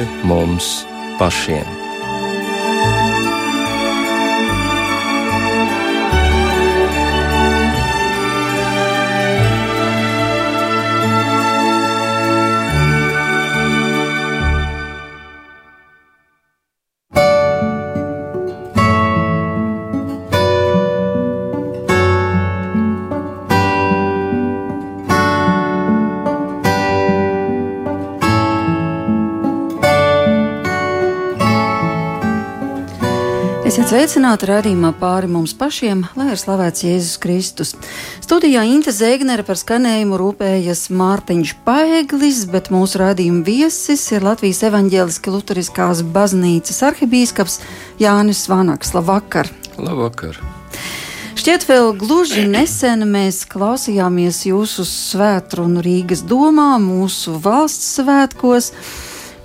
pāri mums pašiem. Sveicināti raidījumā pāri mums pašiem, lai ir slavēts Jēzus Kristus. Studijā Inte Zēgnere par skanējumu rūpējas Mārtiņš Paeglis, bet mūsu raidījuma viesis ir Latvijas evaņģēliski luteriskās baznīcas arhibīskaps Jānis Vanaks. Labvakar! Labvakar! Šķiet, vēl gluži nesen mēs klausījāmies jūsu svētkrunu Rīgas domā, mūsu valsts svētkos.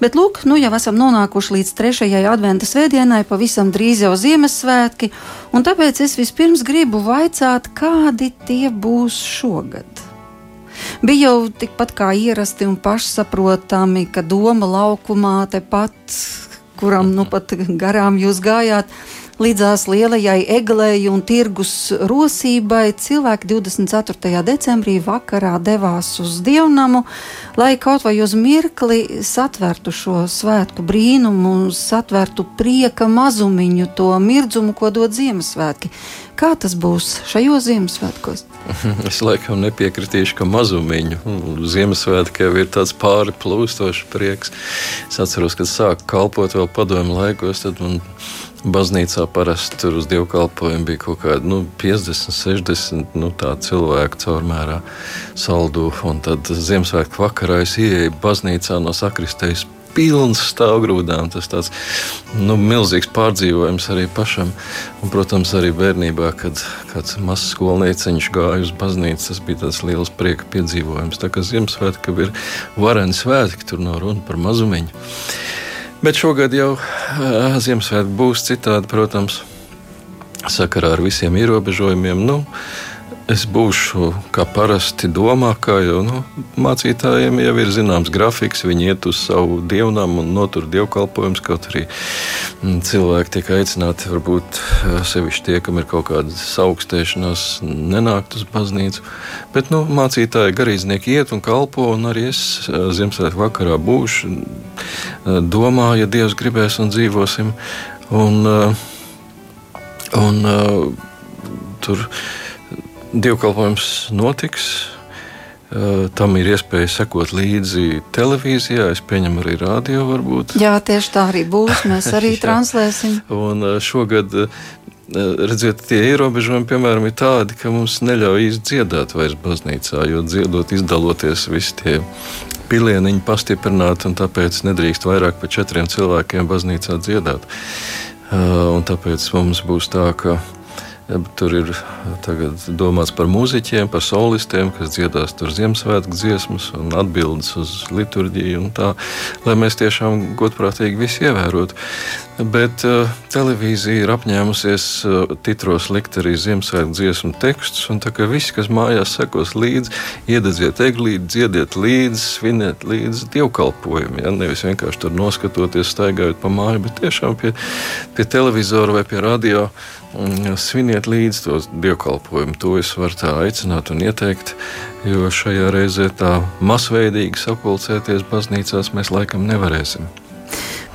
Bet, lūk, nu jau esam nonākuši līdz trešajai adventas svētdienai, pavisam drīz jau Ziemassvētki, un tāpēc es vispirms gribu vaicāt, kādi tie būs šogad. Bija jau tikpat kā ierasti un pašsaprotami, ka doma laukumā tepat, kuram nu pat garām jūs gājāt, Līdzās lielajai eglei un tirgus rosībai cilvēki 24. decembrī vakarā devās uz dievnamu, lai kaut vai uz mirkli satvertu šo svētku brīnumu, satvertu prieka mazumiņu, to mirdzumu, ko dod Ziemassvētki. Kā tas būs šajos Ziemassvētkos? Es laikam nepiekritīšu, ka mazumiņu Ziemassvētku jau ir tāds pāri plūstošs prieks. Es atceros, kad sāku kalpot vēl padomju laikos, tad man Baznīcā parasti tur uz dievkalpojumu bija kaut kādi nu, 50, 60 nu, cilvēku caurmērā saldu. Un tad Ziemassvētku vakarā es ienāku baznīcā no sakristējas pilns stāvgrūdām. Tas tāds nu, milzīgs pārdzīvojums arī pašam. Un, protams, arī bērnībā, kad kāds mazs skolnieciņš gāja uz baznīcu, tas bija tāds liels prieka piedzīvojums. Tā kā Ziemassvētku ir vareni svētki, tur nav runa par mazumiņu. Bet šogad jau uh, Ziemassvētku būs citādi, protams, sakarā ar visiem ierobežojumiem. Nu, es būšu kā parasti domā, kā jau nu, mācītājiem jau ir zināms grafiks. Viņi iet uz savu dievnam un notur dievkalpojumus, kaut arī mm, cilvēki tiek aicināti, varbūt sevišķi tie, kam ir kaut kāda augstēšanās, nenākt uz baznīcu. Bet nu, mācītāji garīdznieki iet un kalpo, un arī es Ziemassvētku vakarā būšu. Domā, ja Dievs gribēs un dzīvosim. Un, un, tur dievkalpojums notiks. Uh, tam ir iespēja sekot līdzi televīzijā, es pieņemu arī rādio. Varbūt. Jā, tieši tā arī būs. Mēs arī translēsim. Un uh, šogad, uh, redziet, tie ierobežojumi, piemēram, ir tādi, ka mums neļauj īsti dziedāt vairs baznīcā, jo dziedot, izdaloties visi tie pilieniņi pastiprināti, un tāpēc nedrīkst vairāk par četriem cilvēkiem baznīcā dziedāt. Un tāpēc mums būs tā, ka Tur ir domāts par mūziķiem, par solistiem, kas dziedās tur Ziemassvētku dziesmas un atbildes uz liturģiju, tā, lai mēs tiešām godprātīgi visi ievērotu. Bet uh, televīzija ir apņēmusies uh, titros likt arī Ziemassvētku dziesmu tekstus, tā kā visi, kas mājās sekos līdzi, iededziet eglīti, dziediet līdzi, sviniet līdzi dievkalpojumiem. Ja? Nevis vienkārši tur noskatoties, staigājot pa māju, bet tiešām pie, pie televizora vai pie radio sviniet līdzi tos dievkalpojumu. To es varu tā aicināt un ieteikt, jo šajā reizē tā masveidīgi sapulcēties baznīcās mēs laikam nevarēsim.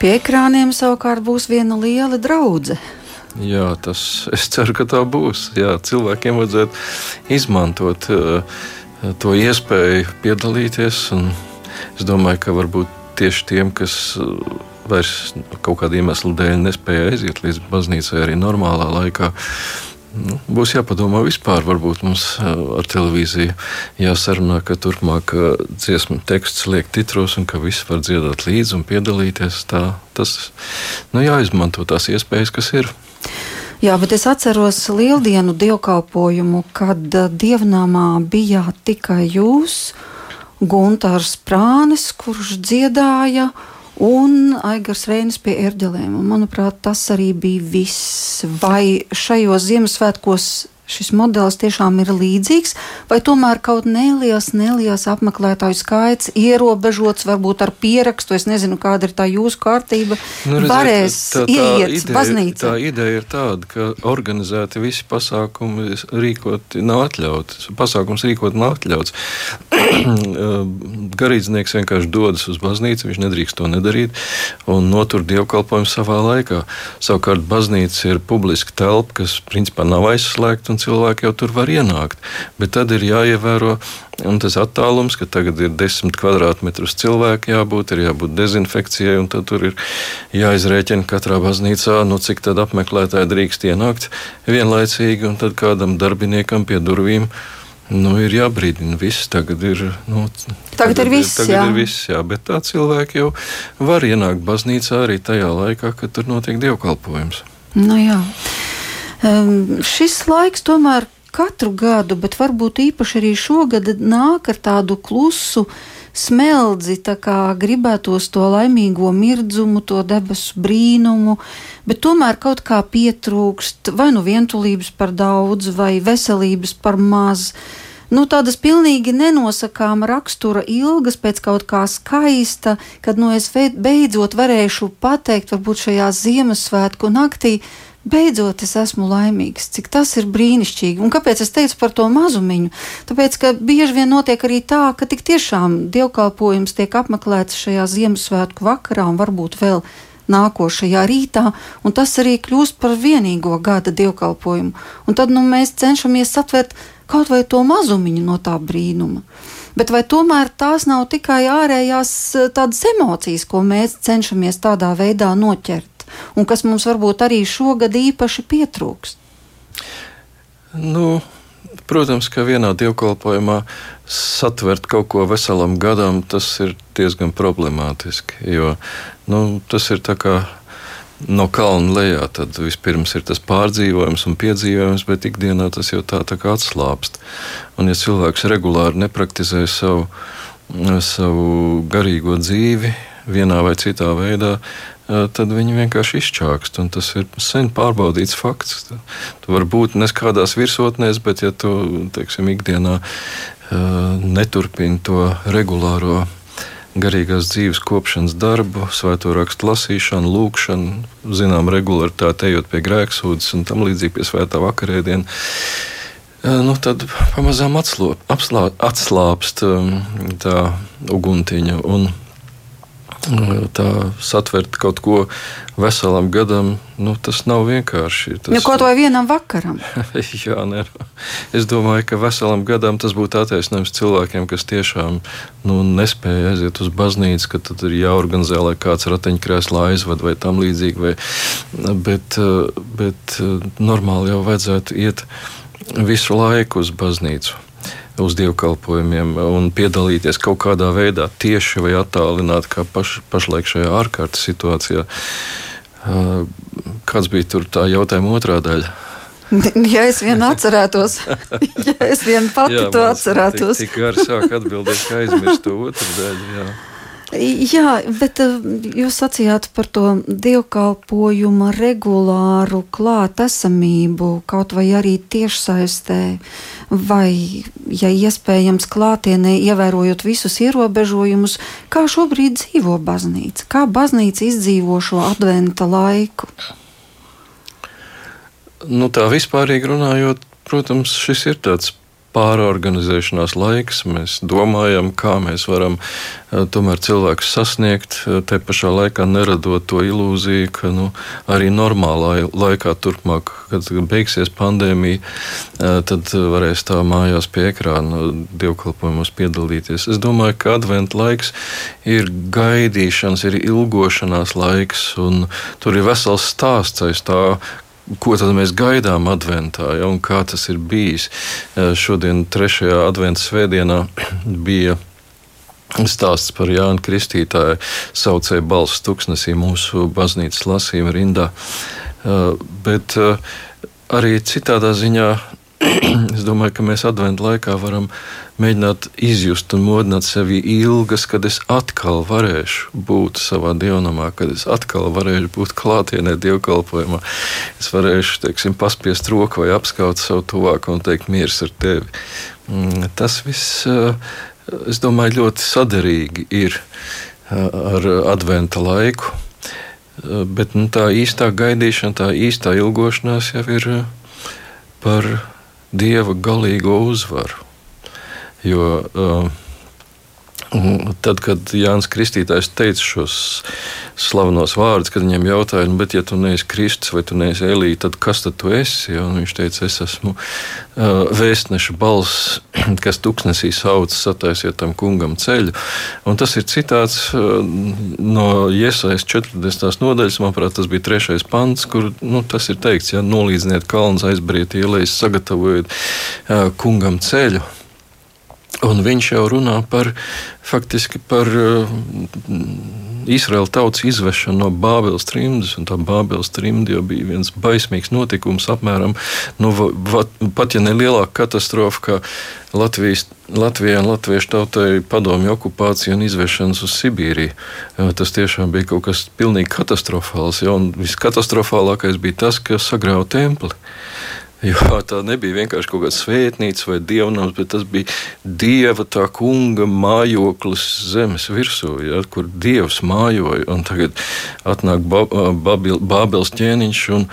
Pie ekrāniem savukārt būs viena liela draudzene. Jā, tas es ceru, ka tā būs. Jā, cilvēkiem vajadzētu izmantot uh, to iespēju piedalīties. Es domāju, ka varbūt tieši tiem, kas uh, vairs kaut kāda iemesla dēļ nespēja aiziet līdz baznīcai arī normālā laikā. Nu, būs jāpadomā vispār, varbūt mums eh, ar televīziju jāsarunā, ka turpmāk eh, dziesmu teksts liek titros un ka visi var dziedāt līdzi un piedalīties. Tā, tas nu, jāizmanto tās iespējas, kas ir. Jā, bet es atceros lieldienu dievkalpojumu, kad eh, dievnamā bijāt tikai jūs, Gunārs Prānis, kurš dziedāja uh, un Aigars Reinis pie ērģelēm. Un, manuprāt, tas arī bija viss. Vai šajos Ziemassvētkos šis modelis tiešām ir līdzīgs, vai tomēr kaut neliels, neliels apmeklētāju skaits, ierobežots varbūt ar pierakstu, es nezinu, kāda ir tā jūsu kārtība, nu, redziet, varēs tā, tā ieiet ideja, baznīcā? Tā ideja ir tāda, ka organizēti visi pasākumi rīkot nav atļauts. Pasākums rīkot nav atļauts. Garīdznieks vienkārši dodas uz baznīcu, viņš nedrīkst to nedarīt un notur dievkalpojumu savā laikā. Savukārt baznīca ir publiska telpa, kas principā nav aizslēgta un cilvēki jau tur var ienākt. Bet tad ir jāievēro Un tas attālums, ka tagad ir 10 kvadrātmetrus cilvēku jābūt, ir jābūt dezinfekcijai, un tad tur ir jāizrēķina katrā baznīcā, nu, cik tad apmeklētāji drīkst ienākt vienlaicīgi, un tad kādam darbiniekam pie durvīm Nu, ir jābrīdina, viss tagad ir. Nu, tagad, tagad ir viss, tagad jā. ir viss, jā. Bet tā cilvēki jau var ienākt baznīcā arī tajā laikā, kad tur notiek dievkalpojums. Nu, jā. Um, šis laiks tomēr katru gadu, bet varbūt īpaši arī šogad nāk ar tādu klusu smeldzi, tā kā gribētos to laimīgo mirdzumu, to debesu brīnumu, bet tomēr kaut kā pietrūkst vai nu vientulības par daudz, vai veselības par maz. Nu, tādas pilnīgi nenosakāma rakstura ilgas pēc kaut kā skaista, kad nu, es beidzot varēšu pateikt, varbūt šajā Ziemassvētku naktī, beidzot es esmu laimīgs, cik tas ir brīnišķīgi. Un kāpēc es teicu par to mazumiņu? Tāpēc, ka bieži vien notiek arī tā, ka tik tiešām dievkalpojums tiek apmeklēts šajā Ziemassvētku vakarā un varbūt vēl nākošajā rītā, un tas arī kļūst par vienīgo gada dievkalpojumu. Un tad nu, mēs cenšamies satvert kaut vai to mazumiņu no tā brīnuma. Bet vai tomēr tās nav tikai ārējās tādas emocijas, ko mēs cenšamies tādā veidā noķert? Un kas mums varbūt arī šogad īpaši pietrūkst? Nu, protams, ka vienā dievkalpojumā satvert kaut ko veselam gadam, tas ir diezgan problemātiski. Jo nu, tas ir tā kā no kalna lejā. Tad vispirms ir tas pārdzīvojums un piedzīvojums, bet ikdienā tas jau tā, tā kā atslābst. Un, ja cilvēks regulāri nepraktizē savu, savu garīgo dzīvi vienā vai citā veidā, tad viņi vienkārši izčākst. Tas ir sen pārbaudīts fakts. Tu vari būt neskādās virsotnēs, bet ja tu teiksim, ikdienā neturpini to regulāro garīgās dzīves kopšanas darbu, svēto rakstu lasīšanu, lūgšanu, zinām, regularitāti ejot pie grēksūdzes un tam līdzīgi pie svētā vakarēdiena. Nu, tad pamazām atslāpst tā uguntiņa. Un, tā satvert kaut ko veselam gadam, nu, tas nav vienkārši. Tas, nu, kaut vai vienam vakaram. jā, ne, es domāju, ka veselam gadam tas būtu attaisnojums cilvēkiem, kas tiešām nu, nespēja aiziet uz baznīcu, ka tad ir jāorganizē, lai kāds ratiņkrēslā aizved vai tam līdzīgi. Vai, bet, bet normāli jau vajadzētu iet visu laiku uz baznīcu uz dievkalpojumiem un piedalīties kaut kādā veidā, tieši vai attālināti, kā paš, pašlaik šajā ārkārtas situācijā. Kāds bija tur tā jautājuma otrā daļa? Ja es vien atcerētos, ja es vien pati jā, to atcerētos. Tik, tik gari sāk atbildēt, ka aizmirst to otru daļu. Jā. Jā, bet eh, jūs sacījāt par to dievkalpojuma regulāru klātesamību, kaut vai arī tiešsaistē, vai, ja iespējams, klātienē, ievērojot visus ierobežojumus, kā šobrīd dzīvo baznīca, kā baznīca izdzīvo šo adventa laiku. Nu, tā vispārīgi runājot, protams, šis ir tāds pārorganizēšanās laiks. Mēs domājam, kā mēs varam uh, tomēr cilvēkus sasniegt, uh, te pašā laikā neradot to ilūziju, ka nu, arī normālā laikā, turpmāk, kad beigsies pandēmija, uh, tad varēs tā mājās pie ekrāna dievkalpojumos piedalīties. Es domāju, ka adventa laiks ir gaidīšanas, ir ilgošanās laiks, un tur ir vesels stāsts aiz tā, ko tad mēs gaidām adventā ja, un kā tas ir bijis. Eh, šodien, trešajā adventas svētdienā, bija stāsts par Jānu Kristītāju, saucēju balss tuksnesī mūsu baznīcas lasījuma rindā. Eh, bet eh, arī citādā ziņā es domāju, ka mēs adventu laikā varam mēģināt izjust un modināt sevi ilgas, kad es atkal varēšu būt savā dievnamā, kad es atkal varēšu būt klātienē dievkalpojumā. Es varēšu, teiksim, paspiest roku vai apskaut savu tuvāko un teikt, miers ar tevi. Mm, tas viss, es domāju, ļoti saderīgi ir ar adventa laiku. Bet nu, tā īstā gaidīšana, tā īstā ilgošanās jau ir par dieva galīgo uzvaru. Jo uh, tad, kad Jānis Kristītājs teica šos slavenos vārdus, kad viņam jautāja, nu, bet, ja tu neesi Kristus vai tu neesi Elīja, tad kas tad tu esi? Ja? Viņš teica, es esmu uh, vēstneša balss, kas tuksnesī sauc, sataisiet tam kungam ceļu. Un tas ir citāts uh, no Iesaistas 40. nodaļas, manuprāt, tas bija trešais pants, kur nu, tas ir teikts, ja nolīdziniet kalns, aizbriet ielējas, sagatavojiet uh, kungam ceļu. Un viņš jau runā par faktiski par uh, Izraēla tautas izvešana no Bābeles trimdas, tā Bābeles trimda jau bija viens baismīgs notikums, apmēram nu, va, pat ja ne lielāka katastrofa, kā Latvijas, Latvijai un Latviešu tautai padomju okupācija un izvešanas uz Sibīriju. Tas tiešām bija kaut kas pilnīgi katastrofāls, ja, viskatastrofālākais bija tas, ka sagrāva templi. Jo tā nebija vienkārši kaut kāda svētnīca vai dievnams, bet tas bija dieva tā kunga mājoklis zemes virsū, ja, kur dievs mājoja. Un tagad atnāk Bābels ķēniņš un,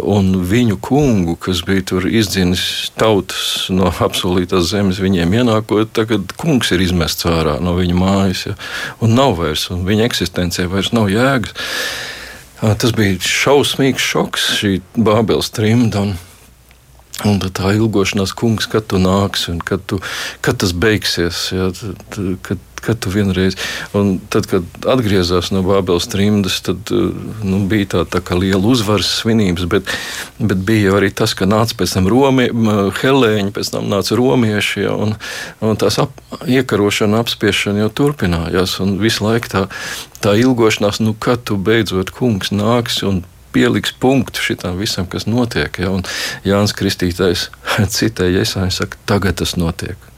un viņu kungu, kas bija tur izdzinis tautas no apsolītās zemes, viņiem ienākot, tagad kungs ir izmests ārā no viņa mājas, ja, un nav vairs, un viņa eksistencē vairs nav jēgas. Tas bija šausmīgs šoks, šī Bābels trimda. Un, tā ilgošanās, kungs, kad tu nāksi un kad, tu, kad tas beigsies, jā, tad, kad, kad tu vienreiz, un tad, kad atgriezās no Bābeles trimdas, tad nu, bija tā, tā kā liela uzvaras svinības, bet, bet bija arī tas, ka nāca pēc tam Romi, Helēņi, pēc tam nāca romieši, jā, un, un tās ap, iekarošana, apspiešana jau turpinājās, un visu laiku tā, tā ilgošanās, nu, kad tu beidzot kungs nāks un pieliks punktu šitam visam, kas notiek. Ja? Un Jānis Kristītājs citēja, ja saka, tagad tas notiek.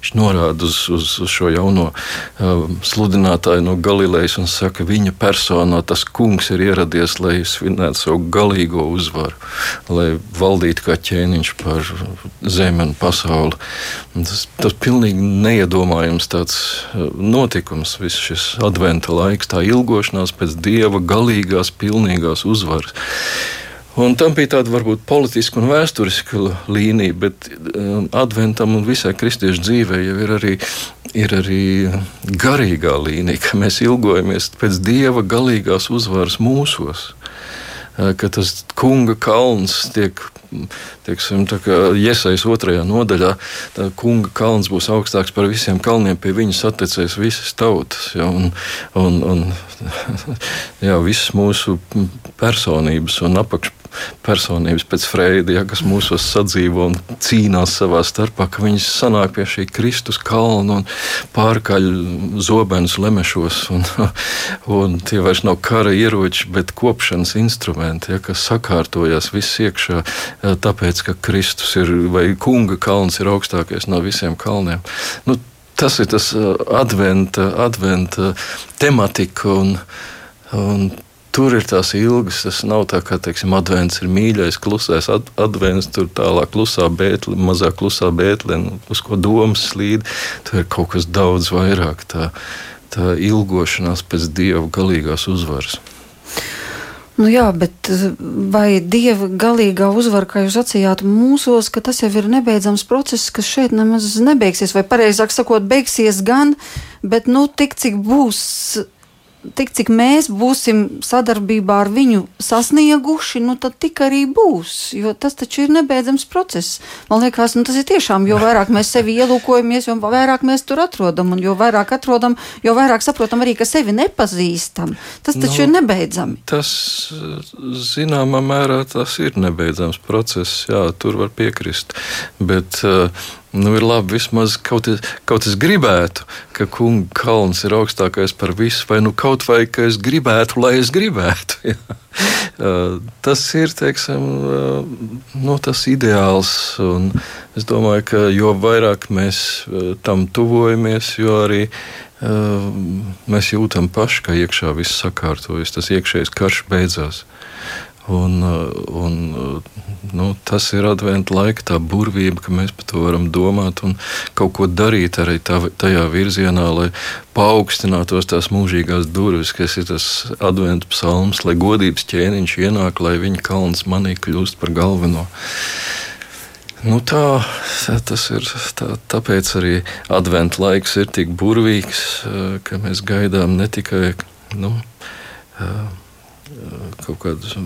Viņš norāda uz, uz, uz šo jauno uh, sludinātāju no Galilejas un saka, viņa personā tas kungs ir ieradies, lai svinētu savu galīgo uzvaru, lai valdītu kā ķēniņš par zemi un pasauli. Tas ir pilnīgi neiedomājams tāds uh, notikums, viss šis adventa laiks, tā ilgošanās pēc dieva galīgās, pilnīgās uzvaras. Un tam bija tāda varbūt politiska un vēsturiska līnija, bet um, adventam un visai kristiešu dzīvē jau ir arī, ir arī garīgā līnija, ka mēs ilgojamies pēc dieva galīgās uzvaras mūsos. Uh, ka tas kunga kalns tiek teiksim, iesaistīts otrajā nodaļā, tad kunga kalns būs augstāks par visiem kalniem, pie viņa saticēs visas tautas. Ja, un, un, un, jā, visas mūsu personības un apakš personības pēc Freida, ja, kas mūsos sadzīvo un cīnās savā starpā, ka viņas sanāk pie šī Kristus kalna un pārkaļ zobenus lemešos. Un, un tie vairs nav kara ieroči, bet kopšanas instrumenti, ja, kas sakārtojas viss iekšā, tāpēc, ka Kristus ir vai kunga kalns ir augstākais no visiem kalniem. Nu, tas ir tas adventa, adventa tematika. Un, un tur ir tās ilgas. Tas nav tā kā, teiksim, advents ir mīļais, klusais ad, advents, tur tālāk klusā bētle, mazāk klusā bētle, uz ko domas slīd. Tur ir kaut kas daudz vairāk, tā, tā ilgošanās pēc dieva galīgās uzvaras. Nu jā, bet vai dieva galīgā uzvara, kā jūs sacījāt, mūsos, ka tas jau ir nebeidzams process, kas šeit nemaz nebeigsies, vai pareizāk sakot, beigsies gan, bet nu tik cik būs tik cik mēs būsim sadarbībā ar viņu sasnieguši, nu tad tik arī būs. Jo tas taču ir nebeidzams process. Man liekas, nu, tas ir tiešām, jo vairāk mēs sevi ielūkojamies, jo vairāk mēs tur atrodam, un jo vairāk atrodam, jo vairāk saprotam arī, ka sevi nepazīstam. Tas taču nu, ir nebeidzami. Tas, zināmā mērā, tas ir nebeidzams process, jā, tur var piekrist. Bet, uh, Nu, ir labi, vismaz kaut, kaut es gribētu, ka kunga kalns ir augstākais par visu, vai nu kaut vai ka es gribētu, lai es gribētu. Ja. Tas ir teiksim, nu, tas ideāls. Es domāju, ka jo vairāk mēs tam tuvojamies, jo arī mēs jūtam paši, ka iekšā viss sakārtojas, tas iekšējais karš beidzās. Un, un, nu, tas ir adventa laika, tā burvība, ka mēs par to varam domāt un kaut ko darīt arī tā, tajā virzienā, lai paaugstinātos tās mūžīgās durvis, kas ir tas adventa psalms, lai godības ķēniņš ienāk, lai viņa kalns manī kļūst par galveno. Nu tā, tas ir tā, tāpēc arī adventa laiks ir tik burvīgs, ka mēs gaidām ne tikai. Nu, kaut kādu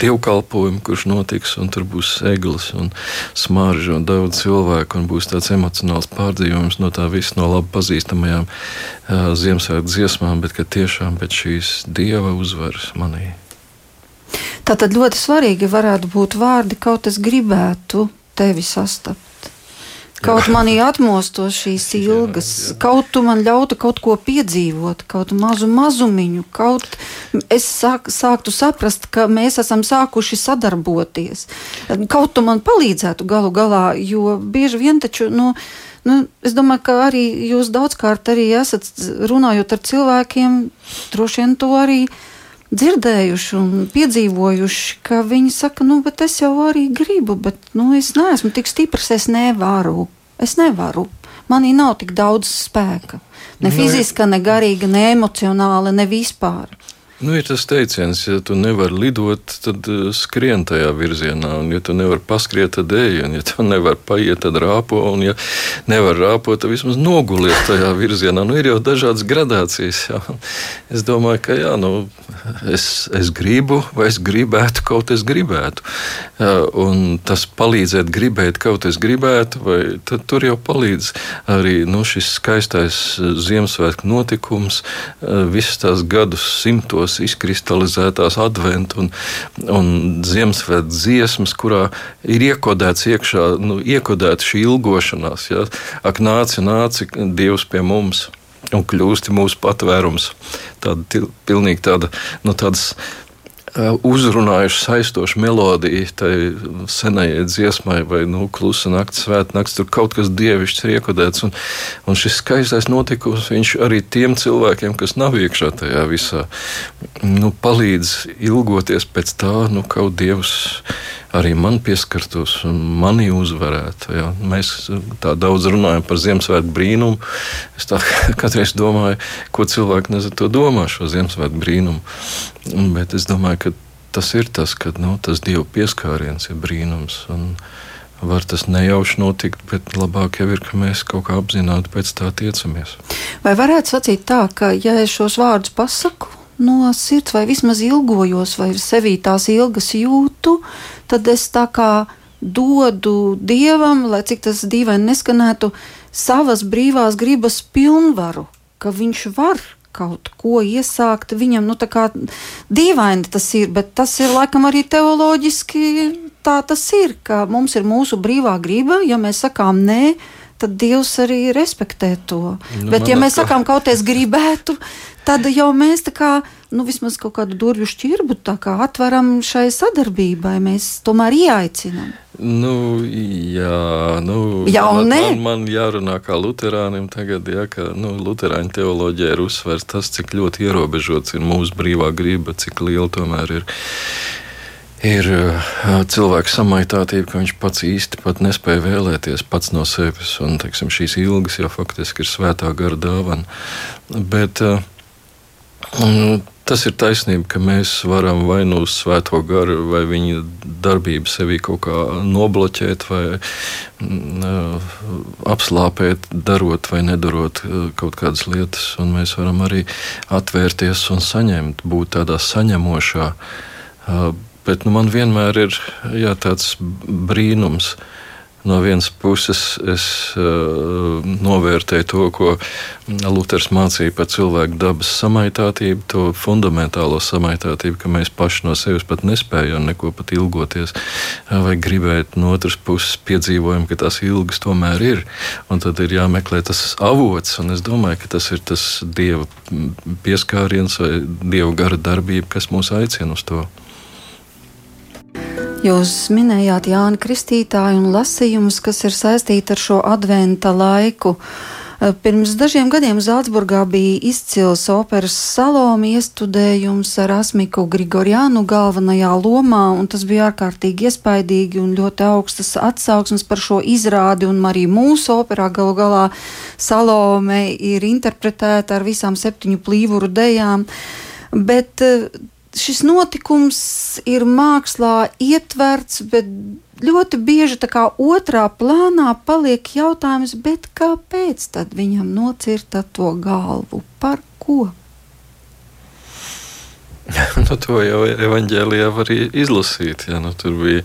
dievkalpojumu, kurš notiks, un tur būs eglis un smārža un daudz cilvēku, un būs tāds emocionāls pārdzīvojums no tā visa, no labi pazīstamajām uh, Ziemassvētku dziesmām, bet tiešām pēc šīs dieva uzvaras manī. Tā tad ļoti svarīgi varētu būt vārdi, kaut es gribētu tevi sastapt. Kaut manī atmostos šīs ilgas, jā, jā. kaut tu man ļautu kaut ko piedzīvot, kaut mazu mazumiņu, kaut es sāk, sāktu saprast, ka mēs esam sākuši sadarboties. Kaut tu man palīdzētu galu galā, jo bieži vien taču. Nu, Nu, es domāju, ka arī jūs daudzkārt arī esat runājot ar cilvēkiem, droši vien to arī dzirdējuši un piedzīvojuši, ka viņi saka, nu, bet es jau arī gribu, bet nu, es neesmu tik stiprs, es nevaru. Es nevaru. Manī nav tik daudz spēka. Ne nu, fiziska, ne garīga, ne emocionāla, ne vispār. Nu, ir tas teiciens, ja tu nevari lidot, tad uh, skrien tajā virzienā, un ja tu nevari paskriet, tad ej, un ja tu nevari paiet, tad rāpo, un ja nevari rāpot, tad vismaz noguliet tajā virzienā. Nu, ir jau dažādas gradācijas. Jā. Es domāju, ka jā, nu, es, es gribu, vai es gribētu, kaut es gribētu. Un tas palīdzēt gribēt, kaut es gribētu, vai tur jau palīdz arī nu, šis skaistais uh, Ziemassvētku notikums, uh, visas tās gadus simtos gados izkristalizētās adventu un, un Ziemassvētku dziesmas, kurā ir iekodēts iekšā, nu, iekodēta šī ilgošanās. Ja? Ak, nāci, nāci, Dievs pie mums! Un kļūsti mūsu patvērums. Tāda pilnīgi tāda, nu, tādas uzrunājuši saistošu melodiju tai senajai dziesmai, vai nu, klusa naktis, svēta naktis, tur kaut kas dievišķs ir iekodēts. Un, un šis skaistais notikums, arī tiem cilvēkiem, kas nav iekšā tajā visā, nu, palīdz ilgoties pēc tā, nu, kaut dievs arī man pieskartos un mani uzvarētu. Jā. Mēs tā daudz runājam par Ziemassvētku brīnumu. Es katreiz domāju, ko cilvēki nezinu, to domā šo Ziemassvētku brīnumu. Bet es domāju, ka tas ir tas, ka nu, tas Dieva pieskāriens ir brīnums. Un, Var tas nejauši notikt, bet labāk jau ir, ka mēs kaut kā apzināti pēc tā tiecamies. Vai varētu sacīt tā, ka, ja es šos vārdus pasaku, no sirds, vai vismaz ilgojos, vai sevī tās ilgas jūtu, tad es tā kā dodu dievam, lai cik tas dīvaini neskanētu, savas brīvās gribas pilnvaru, ka viņš var kaut ko iesākt. Viņam, nu, tā kā dīvaini tas ir, bet tas ir laikam arī teoloģiski tā tas ir, ka mums ir mūsu brīvā griba, ja mēs sakām nē, tad Dievs arī respektē to. Nu, Bet, ja mēs kā... sakām, kaut es gribētu, tad jau mēs tā kā. Nu, vismaz kaut kādu durvju šķirbu atveram šai sadarbībai. Mēs tomēr ieaicinām. Nu, jā, nu, jā, man, man, man jārunā kā luterānim tagad, ja, ka nu, luterāņu teoloģija ir uzsvērts tas, cik ļoti ierobežots ir mūsu brīvā grība, cik liela tomēr ir ir cilvēka samaitātība, ka viņš pats īsti pat nespēja vēlēties pats no sevis. Un, teiksim, šīs ilgas jau faktiski ir svētā gara dāvana. Bet tas ir taisnība, ka mēs varam vai nu uz svēto garu, vai viņa darbību sevī kaut kā nobloķēt, vai apslāpēt, darot vai nedarot kaut kādas lietas. Un mēs varam arī atvērties un saņemt, būt tādā saņemošā Bet nu, man vienmēr ir jā, tāds brīnums, no vienas puses es uh, novērtēju to, ko Luters mācīja par cilvēku dabas samaitātību, to fundamentālo samaitātību, ka mēs paši no sevis pat nespējam neko pat ilgoties vai gribēt. No otras puses piedzīvojam, ka tās ilgas tomēr ir, un tad ir jāmeklē tas avots, un es domāju, ka tas ir tas Dieva pieskāriens vai Dieva gara darbība, kas mūs aicina uz to. Jūs minējāt Jāni Kristītāju un lasījumus, kas ir saistīti ar šo adventa laiku. Eh, pirms dažiem gadiem Zālesburgā bija izcils operas saloma iestudējums ar Asmiku Grigorjānu galvenajā lomā, un tas bija ārkārtīgi iespaidīgi un ļoti augstas atsauksmes par šo izrādi, un arī mūsu operā galu galā Salome ir interpretēta ar visām septiņu plīvuru dejām. Bet eh, šis notikums ir mākslā ietverts, bet ļoti bieži tā kā otrā plānā paliek jautājums, kāpēc tad viņam nocirta to galvu? Par ko? nu, to jau evanģēlijā var izlasīt. Ja, nu, tur bija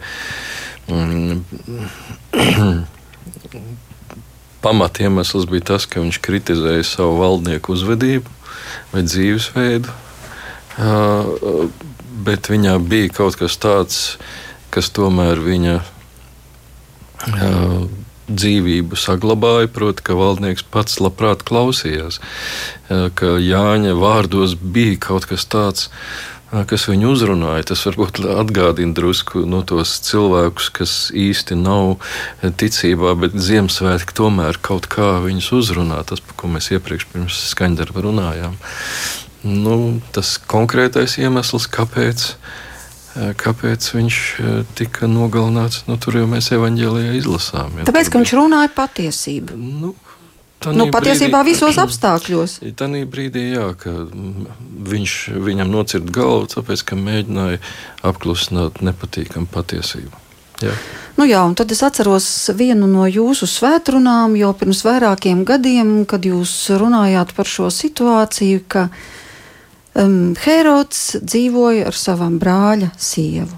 mm, pamatiemesls bija tas, ka viņš kritizēja savu valdnieku uzvedību vai dzīvesveidu bet viņā bija kaut kas tāds, kas tomēr viņa dzīvību saglabāja. Proti, ka valdnieks pats labprāt klausījās, ka Jāņa vārdos bija kaut kas tāds. Kas viņu uzrunāja, tas varbūt atgādina drusku no tos cilvēkus, kas īsti nav ticībā, bet Ziemassvētki tomēr kaut kā viņus uzrunā. Tas, par ko mēs iepriekš pirms skaņdarba runājām nu, tas konkrētais iemesls, kāpēc, kāpēc viņš tika nogalināts, nu, tur jau mēs evanģēlijā izlasām. Ja, Tāpēc, ka viņš runāja patiesību. Nu, Nu, patiesībā brīdī, visos apstākļos. Tā brīdī, jā, ka viņš viņam nocirta galvu, tāpēc, ka mēģināja apklusināt nepatīkamu patiesību. Jā. Nu jā, un tad es atceros vienu no jūsu svētkrunām, jau pirms vairākiem gadiem, kad jūs runājāt par šo situāciju, ka uh, um, Herods dzīvoja ar savam brāļa sievu.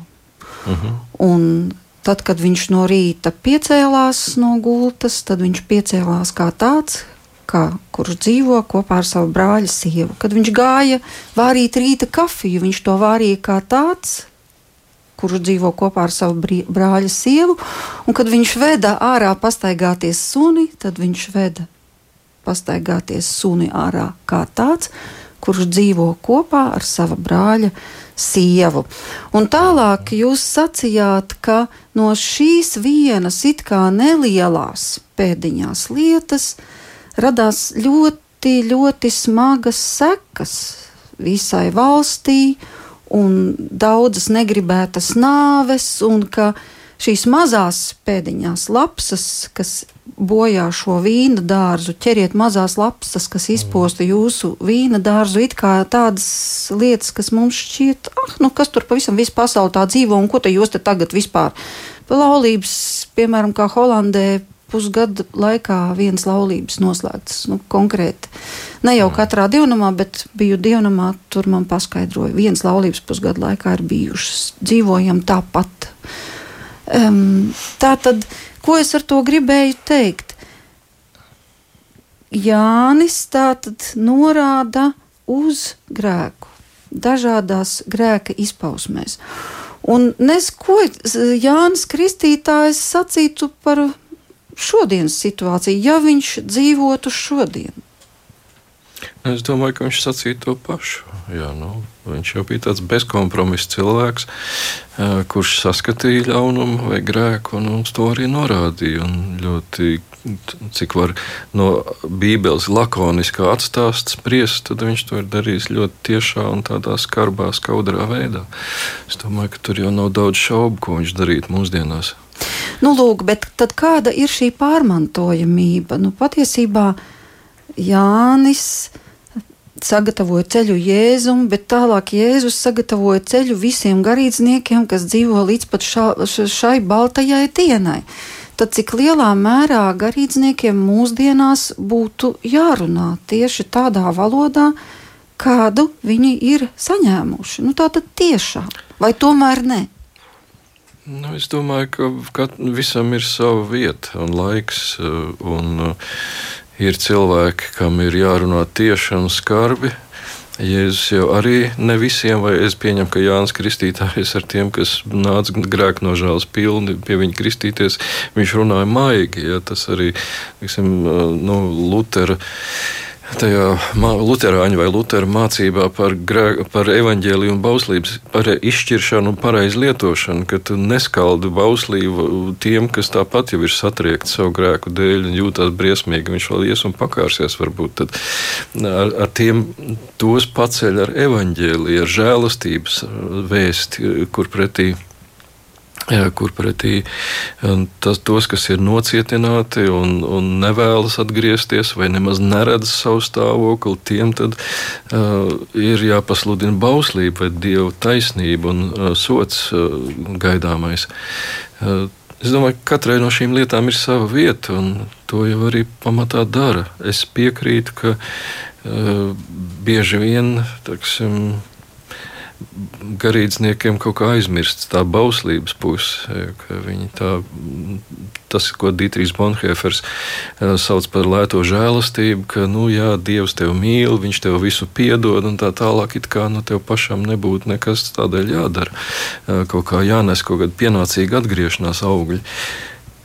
Uh mhm. -huh. Un tad, kad viņš no rīta piecēlās no gultas, tad viņš piecēlās kā tāds, kā, kurš dzīvo kopā ar savu brāļa sievu. Kad viņš gāja vārīt rīta kafiju, viņš to vārīja kā tāds, kurš dzīvo kopā ar savu brāļa sievu. Un kad viņš veda ārā pastaigāties suni, tad viņš veda pastaigāties suni ārā kā tāds, kurš dzīvo kopā ar sava brāļa sievu. Un tālāk jūs sacījāt, ka no šīs vienas it kā nelielās pēdiņās lietas radās ļoti, ļoti smagas sekas visai valstī un daudzas negribētas nāves, un ka šīs mazās pēdiņās lapsas, kas bojā šo vīna dārzu, ķeriet mazās lapsas, kas izposta jūsu vīna dārzu, it kā tādas lietas, kas mums šķiet, ah, nu kas tur pavisam visu pasauli tā dzīvo, un ko te jūs te tagad vispār? Laulības, piemēram, kā Holandē, pusgada laikā viens laulības noslēgts. Nu, konkrēti. Ne jau katrā dievnamā, bet biju dievnamā, tur man paskaidroja, viens laulības pusgada laikā ir bijušas. Dzīvojam tāpat. Um, tā tad Ko es ar to gribēju teikt? Jānis tātad norāda uz grēku, dažādās grēka izpausmēs. Un nes ko Jānis Kristītājs sacītu par šodienas situāciju, ja viņš dzīvotu šodien? Es domāju, ka viņš sacīja to pašu. Jā, nu, viņš jau bija tāds bezkompromiss cilvēks, kurš saskatīja ļaunumu vai grēku un mums to arī norādīja. Ļoti, cik var no Bībeles lakoniskā atstāst spriest, tad viņš to ir darījis ļoti tiešā un tādā skarbā, skaudrā veidā. Es domāju, ka tur jau nav daudz šaubu, ko viņš darītu mūsdienās. Nu, lūk, bet kāda ir šī pārmantojamība? Nu, patiesībā Jānis sagatavoja ceļu Jēzum, bet tālāk Jēzus sagatavoja ceļu visiem garīdzniekiem, kas dzīvo līdz pat šā, šai baltajai dienai. Tad cik lielā mērā garīdzniekiem mūsdienās būtu jārunā tieši tādā valodā, kādu viņi ir saņēmuši? Nu, tā tad tiešā, vai tomēr ne? Nu, es domāju, ka visam ir sava vieta un laiks. Un ir cilvēki, kam ir jārunā tieši un skarbi. Jēzus jau arī ne visiem, vai es pieņemu, ka Jānis Kristītājs ar tiem, kas nāca grēku nožēlas pilni pie viņa kristīties, viņš runāja maigi. Ja, tas arī, tiksim, nu, Lutera tajā Lutāņu vai Lutera mācībā par, grē, par evaņģēliju un bauslības par izšķiršanu un pareizu lietošanu, ka tu neskaldi bauslību tiem, kas tāpat jau ir satriekti savu grēku dēļ un jūtas briesmīgi, viņš vēl ies un pakārsies varbūt. Tad ar, ar tiem tos paceļ ar evaņģēliju, ar žēlastības vēsti, kur pretī kur pretī tas, tos, kas ir nocietināti un, un nevēlas atgriezties vai nemaz neredz savu stāvokli, tiem tad uh, ir jāpasludina bauslība vai dievu taisnība un uh, sots uh, gaidāmais. Uh, Es domāju, ka katrai no šīm lietām ir sava vieta, un to jau arī pamatā dara. Es piekrītu, ka uh, bieži vien taksim, garīdzniekiem kaut kā aizmirsts tā bauslības puse. Tā, tas, ko Dītrīs Bonhēfers eh, sauc par lēto žēlastību, ka, nu, jā, Dievs tevi mīl, Viņš tev visu piedod, un tā tālāk, it kā nu, tev pašam nebūtu nekas tādēļ jādara. Eh, kaut kā jānes kaut kāda pienācīga atgriešanās augļi.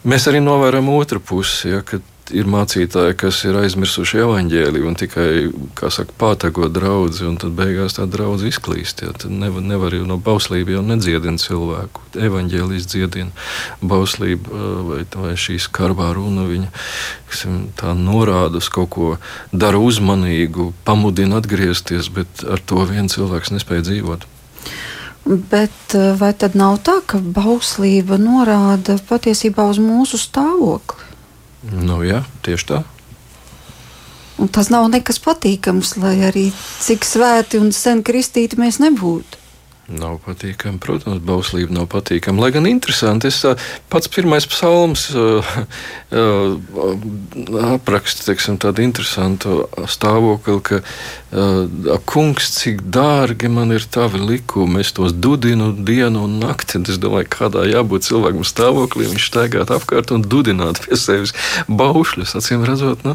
Mēs arī novērojam otru pusi, ja, kad ir mācītāji, kas ir aizmirsuši evaņģēliju un tikai saka, pātago draugu, un tad beigās tā draudzene izklīst. Ja, tad nevar, nevar jau no bauslības jau nedziedina cilvēku. Evaņģēlijas dziedina bauslību vai, vai šī skarbā runa. Viņa ksim, tā norāda uz kaut ko, dara uzmanīgu, pamudina atgriezties, bet ar to viens cilvēks nespēja dzīvot. Bet vai tad nav tā, ka bauslība norāda patiesībā uz mūsu stāvokli? Nu, jā, tieši tā. Un tas nav nekas patīkams, lai arī cik svēti un sen kristīti mēs nebūtu. Nav patīkami, protams, bauslība nav patīkama. Lai gan interesanti, es pats pirmais psalms uh, uh, apraksta teiksim, tādu interesantu stāvokli, ka uh, kungs, cik dārgi man ir tavi likumi, es tos dudinu dienu un nakti. Es domāju, kādā jābūt cilvēkam stāvoklī, viņš staigāt apkārt un dudināt pie sevis baušļus. Acīm redzot, nu,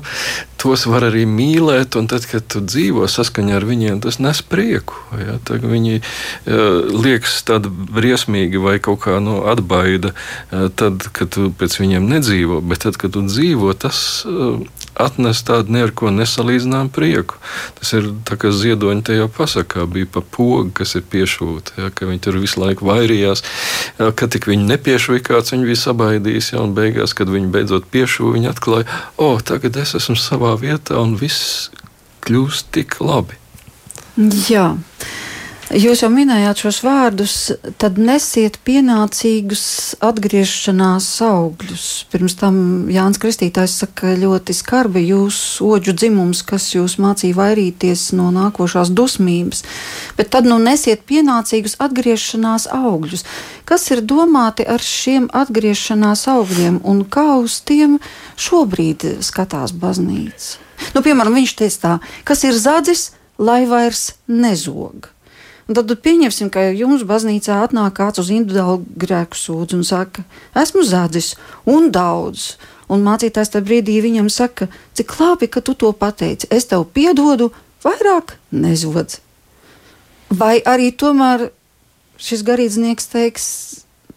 tos var arī mīlēt, un tad, kad tu dzīvo saskaņā ar viņiem, tas nes prieku. Ja, viņi, uh, liekas tāda briesmīga vai kaut kā nu, atbaida, eh, tad, kad tu pēc viņiem nedzīvo. Bet tad, kad tu dzīvo, tas eh, atnes tādu neko nesalīdzināmu prieku. Tas ir tā, kā ziedoņi tajā pasakā bija pa pogu, kas ir piešūta, ja, ka viņi tur visu laiku vairījās. Ja, kad tik viņi nepiešuva kāds, viņi bija sabaidījis, ja, un beigās, kad viņi beidzot piešuva, viņi atklāja, o, oh, tagad es esmu savā vietā un viss kļūst tik labi. Jā. Jūs jau minējāt šos vārdus, tad nesiet pienācīgus atgriešanās augļus. Pirms tam Jānis Kristītājs saka, ļoti skarbi jūs oģu dzimums, kas jūs mācīja vairīties no nākošās dusmības, bet tad nu nesiet pienācīgus atgriešanās augļus. Kas ir domāti ar šiem atgriešanās augļiem un kā uz tiem šobrīd skatās baznīca? Nu, piemēram, viņš teica tā, kas ir zadzis, lai vairs nezog. Un tad pieņemsim, ka jums baznīcā atnāk kāds uz individuālu grēku sūdzu un saka, esmu zādzis un daudz. Un mācītājs tajā brīdī viņam saka, cik labi, ka tu to pateici. Es tev piedodu, vairāk nezodz. Vai arī tomēr šis garīdznieks teiks,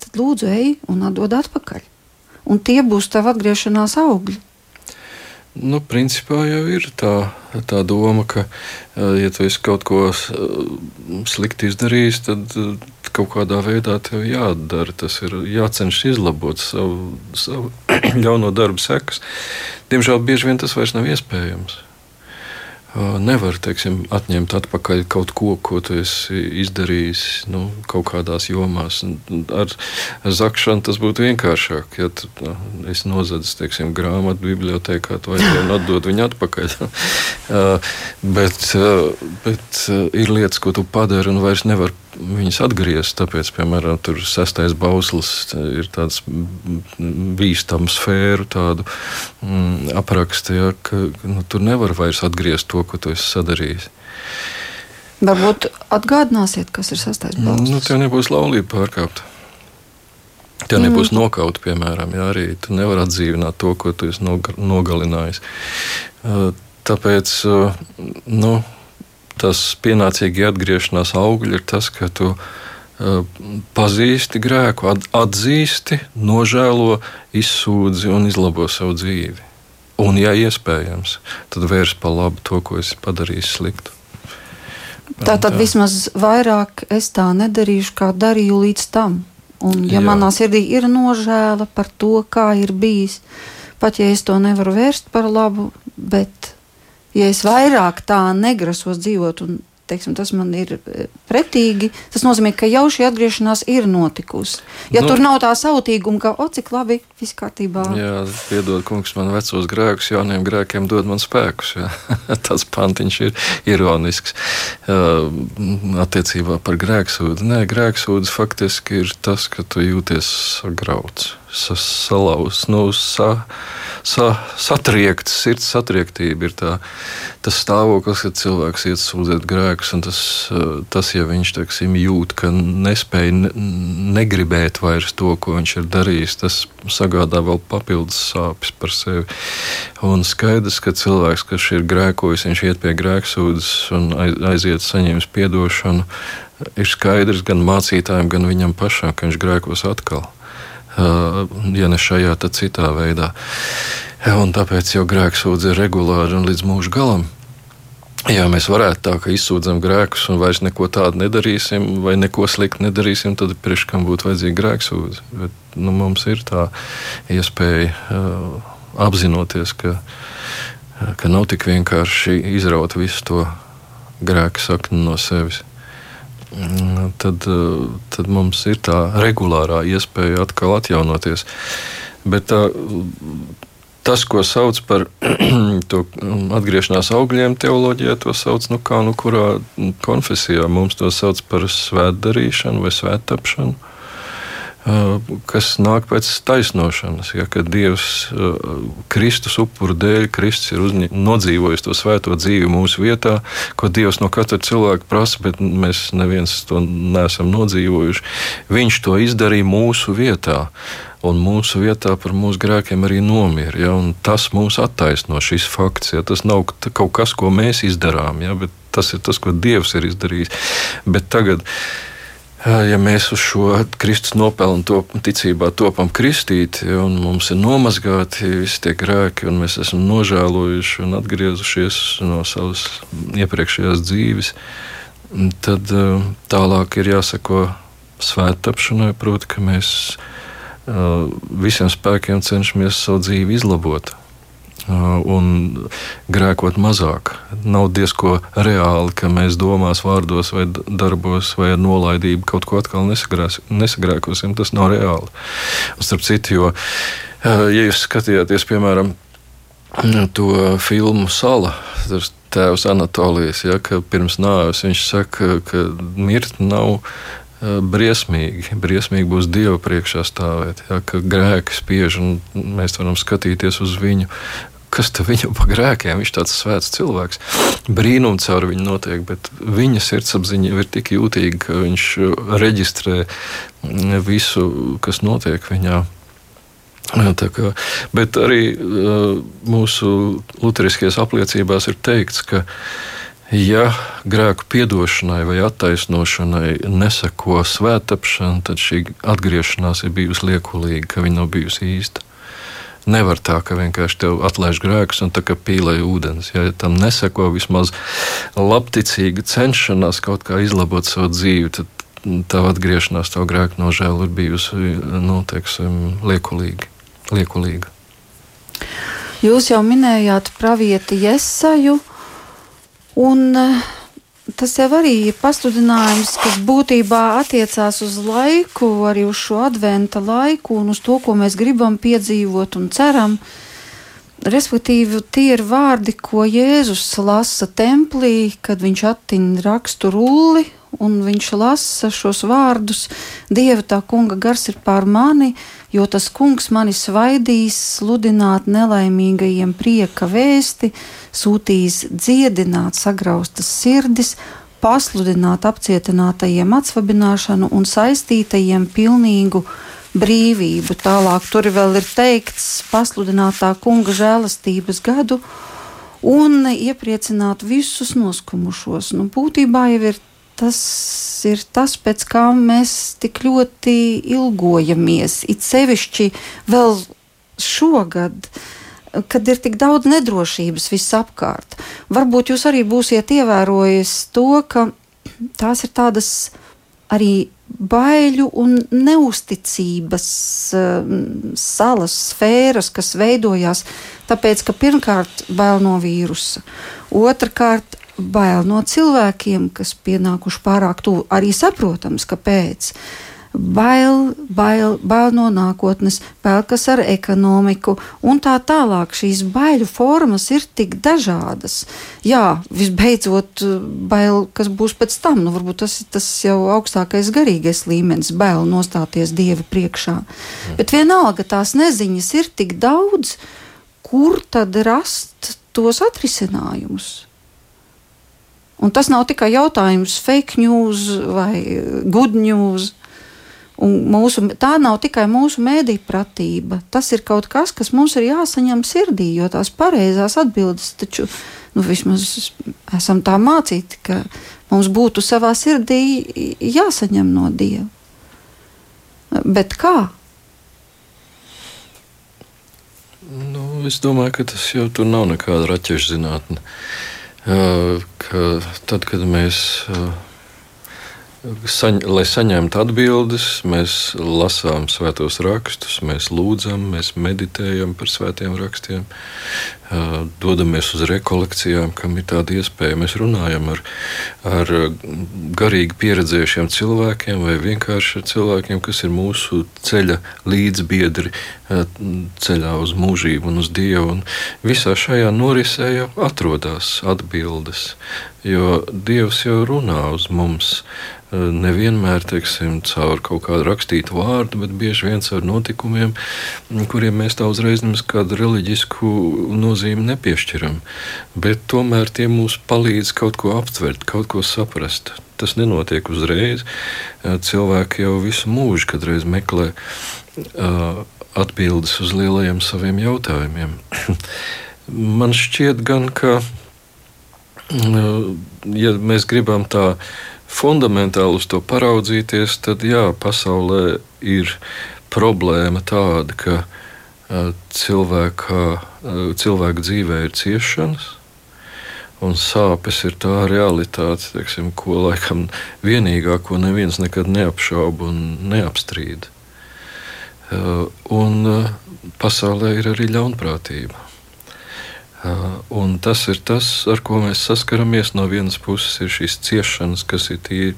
tad lūdzu, ej un atdod atpakaļ. Un tie būs tavi atgriešanās augļi. Nu, principā jau ir tā, tā doma, ka, eh, ja tu esi kaut ko eh, slikti izdarījis, tad eh, kaut kādā veidā tev jādara. Tas ir jācenšas izlabot savu, savu ļauno darbu sekas. Diemžēl bieži vien tas vairs nav iespējams nevar teiksim, atņemt atpakaļ kaut ko, ko tu esi izdarījis nu, kaut kādās jomās. Ar, zakšanu tas būtu vienkāršāk. Ja tu nu, esi nozadzis teiksim, grāmatu bibliotekā, tad vajag atdot viņu atpakaļ. bet, bet ir lietas, ko tu padari un vairs nevar viņas atgriezt. Tāpēc, piemēram, tur sestais bauslis ir tāds bīstams sfēru tādu mm, aprakstu, ja, ka nu, tur nevar vairs atgriezt to, ko tu esi sadarījis. Varbūt atgādināsiet, kas ir sastais bauslis. Nu, tev nebūs laulība pārkāpta. Tev nebūs mm. nokauta, piemēram, ja arī tu nevari atdzīvināt to, ko tu esi nogalinājis. Tāpēc nu, tas pienācīgi atgriešanās augļi ir tas, ka tu pazīsti grēku, atzīsti, nožēlo, izsūdzi un izlabo savu dzīvi. Un, ja iespējams, tad vērs pa labu to, ko esi padarījis sliktu. Tā tad vismaz vairāk es tā nedarīšu, kā darīju līdz tam. Un, ja Jā. manā sirdī ir nožēla par to, kā ir bijis, pat ja es to nevaru vērst par labu, bet ja es vairāk tā negrasos dzīvot un teiksim, tas man ir e, pretīgi. Tas nozīmē, ka jau šī atgriešanās ir notikusi. Ja nu, tur nav tā sautīguma, ka, o, cik labi, viss kārtībā. Jā, piedod, kungs, man vecos grēkus, jauniem grēkiem dod man spēkus. Tas pantiņš ir ironisks. Uh, attiecībā par grēksūdu. Nē, grēksūds faktiski ir tas, ka tu jūties sagrauts salauzts, nu, sa, sa, satriekts, sirds satriektība ir tā, tas stāvoklis, kad cilvēks iet sūdzēt grēkus, un tas, tas ja viņš teiksim, jūt, ka nespēj ne, negribēt vairs to, ko viņš ir darījis, tas sagādā vēl papildus sāpes par sevi. Un skaidrs, ka cilvēks, kas ir grēkojis, viņš iet pie grēksūdzes un aiziet saņems piedošanu, ir skaidrs gan mācītājiem, gan viņam pašam, ka viņš grēkos atkal ja ne šajā, tad citā veidā. Un tāpēc jau grēksūdze ir regulāri un līdz mūža galam. Ja mēs varētu tā, ka izsūdzam grēkus un vairs neko tādu nedarīsim, vai neko sliktu nedarīsim, tad priekš kam būtu vajadzīga grēksūdze. Bet nu, mums ir tā iespēja uh, apzinoties, ka, ka nav tik vienkārši izraut visu to grēku sakni no sevis. Mm, tad, eh, tad mums ir tā regulārā iespēja atkal atjaunoties. Bet tā, tas, ko sauc par atgriešanās augļiem, teoloģijā to sauc nu, kā nu kurā konfesijā. Mums to sauc par svētdarīšanu vai svēttapšanu kas nāk pēc taisnošanas. Ja, kad Dievs Kristus upuru dēļ, Kristus ir uzņi, nodzīvojis to svēto dzīvi mūsu vietā, ko Dievs no katra cilvēka prasa, bet mēs neviens to neesam nodzīvojuši. Viņš to izdarīja mūsu vietā. Un mūsu vietā par mūsu grēkiem arī nomira. Ja, tas mūs attaisno šis fakts. Ja, tas nav kaut kas, ko mēs izdarām, ja, bet tas ir tas, ko Dievs ir izdarījis. Bet tagad, uh, ja mēs uz šo Kristus nopelnu to ticībā topam kristīti, un mums ir nomazgāti visi tie grēki, un mēs esam nožēlojuši un atgriezušies no savas iepriekšējās dzīves, tad tālāk ir jāsako svētapšanai, proti, ka mēs visiem spēkiem cenšamies savu dzīvi izlabot un grēkot mazāk. Nav diezko reāli, ka mēs domās, vārdos vai darbos vai ar nolaidību kaut ko atkal nesagrēkosim. Tas nav reāli. Un starp citu, jo, ja jūs skatījāties, piemēram, to filmu Sala, tēvs Anatolijas, ja, ka pirms nāves viņš saka, ka mirt nav briesmīgi. Briesmīgi būs Dieva priekšā stāvēt, ja, ka grēki spiež un mēs varam skatīties uz viņu kas tam viņam pa grēkiem? Viņš tāds svēts cilvēks. Brīnums caur viņu notiek, bet viņa sirdsapziņa ir tik jūtīga, ka viņš reģistrē visu, kas notiek viņā. Kā, bet arī uh, mūsu luteriskajās apliecībās ir teikts, ka, ja grēku piedošanai vai attaisnošanai neseko svētapšana, tad šī atgriešanās ir bijusi liekulīga, ka viņa nav bijusi īsta. Nevar tā, ka vienkārši tev atlaiž grēkus un tā kā pīlē ūdens. Ja tam neseko vismaz labticīga cenšanās kaut kā izlabot savu dzīvi, tad tā atgriešanās, tā grēka nožēla ir bijusi nu, teiksim, liekulīga. liekulīga. Jūs jau minējāt pravieti Iesaju, un Tas jau arī ir pasludinājums, kas būtībā attiecās uz laiku, arī uz šo adventa laiku un uz to, ko mēs gribam piedzīvot un ceram. Respektīvi, tie ir vārdi, ko Jēzus lasa templī, kad viņš attīna rakstu rulli un viņš lasa šos vārdus: Dieva tā kunga gars ir pār mani, jo tas kungs mani svaidīs, sludināt nelaimīgajiem prieka vēsti, sūtīs dziedināt sagraustas sirdis, pasludināt apcietinātajiem atsvabināšanu un saistītajiem pilnīgu brīvību. Tālāk tur vēl ir teikts pasludinātā kunga žēlastības gadu un iepriecināt visus noskumušos. Nu, būtībā jau ir tas, ir tas, pēc kā mēs tik ļoti ilgojamies. It sevišķi vēl šogad. Kad ir tik daudz nedrošības visapkārt, varbūt jūs arī būsiet ievērojis to, ka tās ir tādas arī baiļu un neusticības uh, salas sfēras, kas veidojās tāpēc, ka pirmkārt bail no vīrusa, otrkārt bail no cilvēkiem, kas pienākuši pārāk tuvu. Arī saprotams, kāpēc. Bail, bail, bail no nākotnes, bail kas ar ekonomiku un tā tālāk. Šīs baiļu formas ir tik dažādas. Jā, visbeidzot, bail, kas būs pēc tam, nu, varbūt tas ir tas jau augstākais garīgais līmenis, bail nostāties Dieva priekšā. Mm. Bet vienalga tās neziņas ir tik daudz, kur tad rast tos atrisinājumus. Un tas nav tikai jautājums fake news vai good news. Un mūsu, tā nav tikai mūsu mēdīņu pratība. Tas ir kaut kas, kas mums ir jāsaņem sirdī, jo tās pareizās atbildes taču nu, vismaz esam tā mācīti, ka mums būtu savā sirdī jāsaņem no Dieva. Bet kā? Nu, es domāju, ka tas jau tur nav nekāda raķešu zinātne. Uh, tad, kad mēs uh, Saņ, lai saņemtu atbildes, mēs lasām svētos rakstus, mēs lūdzam, mēs meditējam par svētiem rakstiem, dodamies uz rekolekcijām, kam ir tāda iespēja. Mēs runājam ar, ar garīgi pieredzējušiem cilvēkiem vai vienkārši ar cilvēkiem, kas ir mūsu ceļa līdzbiedri ceļā uz mūžību un uz Dievu. Un visā šajā norisē jau atrodas atbildes, jo Dievs jau runā uz mums nevienmēr teiksim, caur kaut kādu rakstītu vārdu, bet bieži vien caur notikumiem, kuriem mēs tā uzreiz nemaz kādu reliģisku nozīmi nepiešķiram. Bet tomēr tie mums palīdz kaut ko aptvert, kaut ko saprast. Tas nenotiek uzreiz. Cilvēki jau visu mūžu kādreiz meklē uh, atbildes uz lielajiem saviem jautājumiem. Man šķiet, gan, ka, ja mēs gribam tā fundamentāli uz to paraudzīties, tad jā, pasaulē ir problēma tāda, ka cilvēka, cilvēka dzīvē ir ciešanas. Un sāpes ir tā realitāte, teiksim, ko laikam vienīgā, ko neviens nekad neapšauba un neapstrīd. Un pasaulē ir arī ļaunprātība. Un tas ir tas, ar ko mēs saskaramies. No vienas puses ir šīs ciešanas, kas ir tīri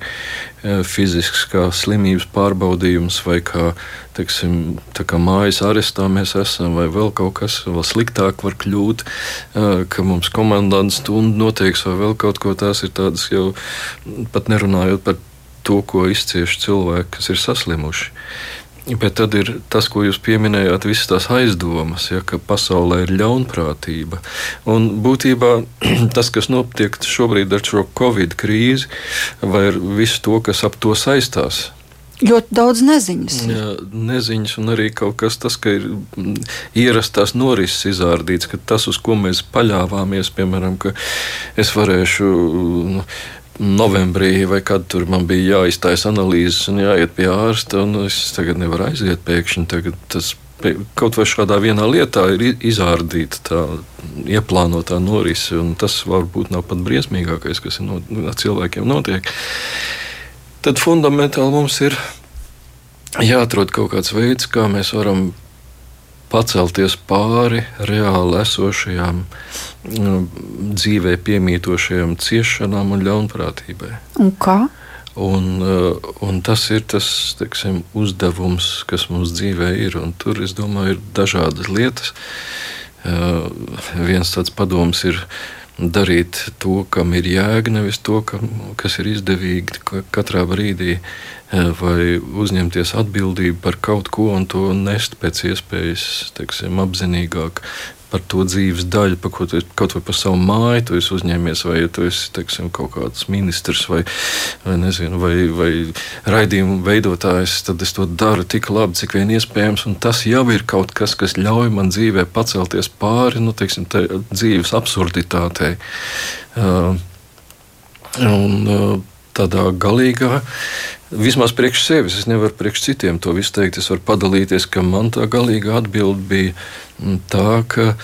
fizisks, kā slimības pārbaudījums, vai kā, teiksim, kā mājas arestā mēs esam, vai vēl kaut kas vēl sliktāk var kļūt, ka mums komandants stundu noteiks, vai vēl kaut ko tās ir tādas jau pat nerunājot par to, ko izcieš cilvēki, kas ir saslimuši. Bet tad ir tas, ko jūs pieminējāt, visas tās aizdomas, ja, ka pasaulē ir ļaunprātība. Un būtībā tas, kas notiek šobrīd ar šo covid krīzi, vai ar visu to, kas ap to saistās, Ļoti daudz neziņas. Jā, neziņas, un arī kaut kas tāds, ka ir ierastās norises izrādīts, ka tas, uz ko mēs paļāvāmies, piemēram, ka es varēšu. Nu, novembrī, vai kad tur man bija jāiztaisa analīzes un jāiet pie ārsta. Es tagad nevaru aiziet pēkšņi. Tagad tas kaut vai šādā vienā lietā ir izrādīta tā ieplānotā norise, un tas varbūt nav pat briesmīgākais, kas no, ar cilvēkiem notiek. Tad fundamentāli mums ir jāatrod kaut kāds veids, kā mēs varam pacelties pāri reāli esošajām nu, dzīvē piemītošajām ciešanām un ļaunprātībai. Un kā? Un, uh, un tas ir tas teiksim, uzdevums, kas mums dzīvē ir. Un tur, es domāju, ir dažādas lietas. Uh, viens tāds padoms ir darīt to, kam ir jēga, nevis to, kam, kas ir izdevīgi katrā brīdī. Uh, vai uzņemties atbildību par kaut ko un to nest pēc iespējas teiksim, apzinīgāk, par to dzīves daļu, par ko tu kaut vai par savu māju tu esi uzņēmies, vai ja tu esi teiksim, kaut kāds ministrs vai, vai, nezinu, vai, vai raidījumu veidotājs, tad es to daru tik labi, cik vien iespējams. Tas jau ir kaut kas, kas ļauj man dzīvē pacelties pāri nu, teiksim, dzīves absurditātei. Uh, un, uh, tādā galīgā, vismaz priekš sevis, es nevaru priekš citiem to visu teikt. Es varu padalīties, ka man tā galīga atbilde bija mm, tā, ka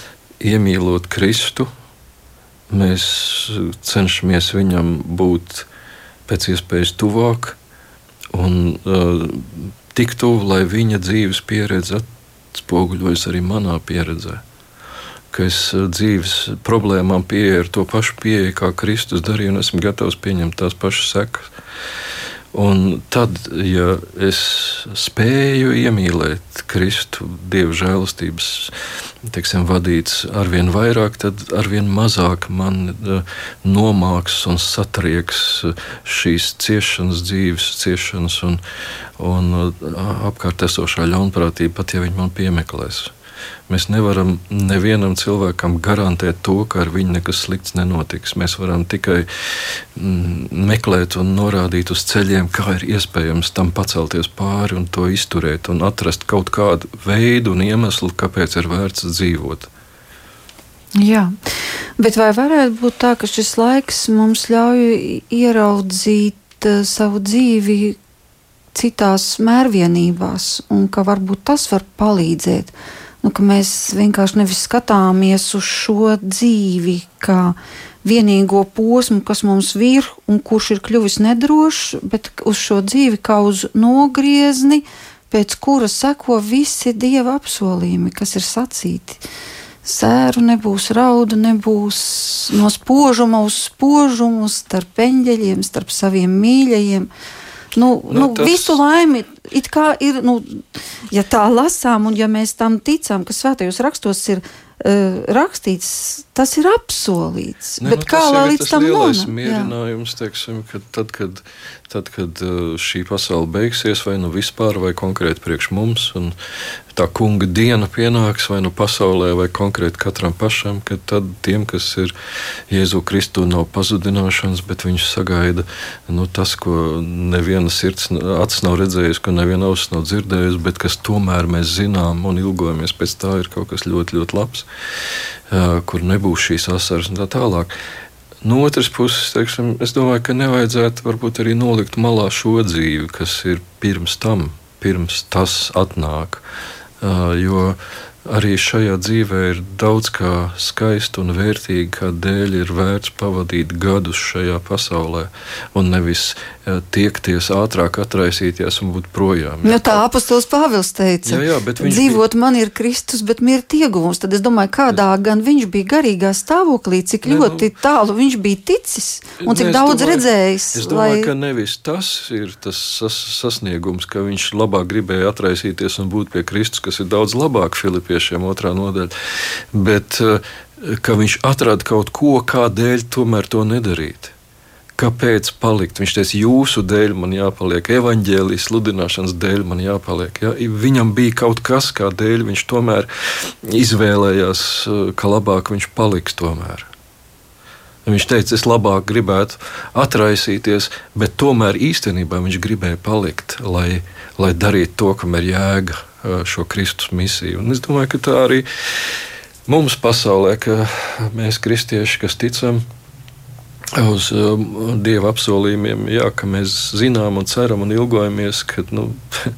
iemīlot Kristu, mēs cenšamies viņam būt pēc iespējas tuvāk un uh, tik tuvu, lai viņa dzīves pieredze atspoguļojas arī manā pieredzē ka es eh, dzīves problēmām pieeju ar to pašu pieeju, kā Kristus darīja, un esmu gatavs pieņemt tās pašas sekas. Un tad, ja es spēju iemīlēt Kristu, Dieva žēlastības teiksim, vadīts arvien vairāk, tad arvien mazāk man uh, nomāks un satrieks uh, šīs ciešanas, dzīves ciešanas un, un uh, apkārt esošā ļaunprātība, pat ja viņi man piemeklēs. Mēs nevaram nevienam cilvēkam garantēt to, ka ar viņu nekas slikts nenotiks. Mēs varam tikai mm, meklēt un norādīt uz ceļiem, kā ir iespējams tam pacelties pāri un to izturēt un atrast kaut kādu veidu un iemeslu, kāpēc ir vērts dzīvot. Jā, bet vai varētu būt tā, ka šis laiks mums ļauj ieraudzīt uh, savu dzīvi citās mērvienībās, un ka varbūt tas var palīdzēt? Nu, ka mēs vienkārši nevis skatāmies uz šo dzīvi kā vienīgo posmu, kas mums ir un kurš ir kļuvis nedrošs, bet uz šo dzīvi kā uz nogriezni, pēc kura seko visi dieva apsolījumi, kas ir sacīti. Sēru nebūs, raudu nebūs, no spožuma uz spožumu, starp eņģeļiem, starp saviem mīļajiem. Nu, nu, nu, tas... Visu laimi it kā ir, nu, ja tā lasām, un ja mēs tam ticam, ka svētajos rakstos ir uh, rakstīts, tas ir apsolīts. Ne, bet nu, kā lai līdz tam nonāk? Mierinājums, teiksim, ka tad, kad, tad, kad uh, šī pasaule beigsies, vai nu vispār, vai konkrēti priekš mums, un tā kunga diena pienāks vai nu pasaulē, vai konkrēti katram pašam, ka tad tiem, kas ir Jēzu Kristu, nav pazudināšanas, bet viņš sagaida nu, tas, ko neviena sirds acis nav redzējusi, ko neviena auss nav dzirdējusi, bet kas tomēr mēs zinām un ilgojamies pēc tā, ir kaut kas ļoti, ļoti labs, kur nebūs šīs asaras un tā tālāk. No otras puses, teiksim, es domāju, ka nevajadzētu varbūt arī nolikt malā šo dzīvi, kas ir pirms tam, pirms tas atnāk. Jo arī šajā dzīvē ir daudz kā skaista un vērtīga, kādēļ ir vērts pavadīt gadus šajā pasaulē un nevis tiekties ātrāk, atraisīties un būt projām. Nu, tā apostols Pāvils teica, jā, jā, dzīvot bija... man ir Kristus, bet mirt ieguvums. Tad es domāju, kādā es... gan viņš bija garīgā stāvoklī, cik ne, ļoti nu... tālu viņš bija ticis un cik ne, daudz domāju, redzējis. Es domāju, lai... ka nevis tas ir tas sas sasniegums, ka viņš labāk gribēja atraisīties un būt pie Kristus, kas ir daudz labāk Filipiešiem otrā nodaļa, bet ka viņš atrada kaut ko, kādēļ tomēr to nedarīt kāpēc palikt. Viņš teica, jūsu dēļ man jāpaliek, evaņģēlijas sludināšanas dēļ man jāpaliek. Ja? Viņam bija kaut kas, kādēļ viņš tomēr izvēlējās, ka labāk viņš paliks tomēr. Viņš teica, es labāk gribētu atraisīties, bet tomēr īstenībā viņš gribēja palikt, lai, lai darītu to, kam ir jēga šo Kristus misiju. Un es domāju, ka tā arī mums pasaulē, ka mēs kristieši, kas ticam, uz um, dieva apsolījumiem, jā, ka mēs zinām un ceram un ilgojamies. Ka, nu,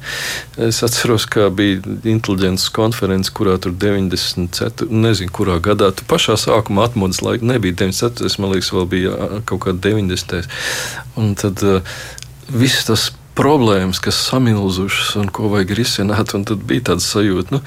es atceros, kā bija inteliģents konferences, kurā tur 94, nezinu, kurā gadā, tu pašā sākumā atmodas laika nebija 94, es man liekas, vēl bija kaut kāda 90. Un tad uh, viss tas problēmas, kas samilzušas un ko vajag risināt, un tad bija tāds sajūta, nu,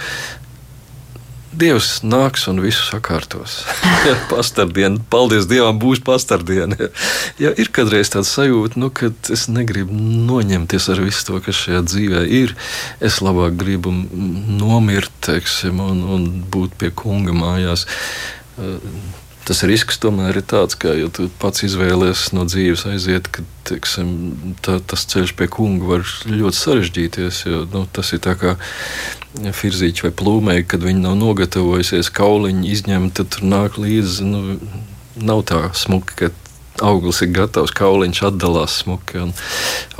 Dievs nāks un visu sakārtos. pastardiena, paldies Dievam, būs pastardiena. ja ir kādreiz tāds sajūta, nu, ka es negribu noņemties ar visu to, kas šajā dzīvē ir, es labāk gribu nomirt teiksim, un, un būt pie kunga mājās. Tas risks tomēr ir tāds, ka, ja tu pats izvēlies no dzīves aiziet, ka teiksim, tā, tas ceļš pie kunga var ļoti sarežģīties. Jo, nu, tas ir kā firzīķi vai plūmēji, kad viņi nav nogatavojusies kauliņu izņemt, tad tur nāk līdzi. Nu, nav tā smuki, ka auglis ir gatavs, kauliņš atdalās smuki. Un,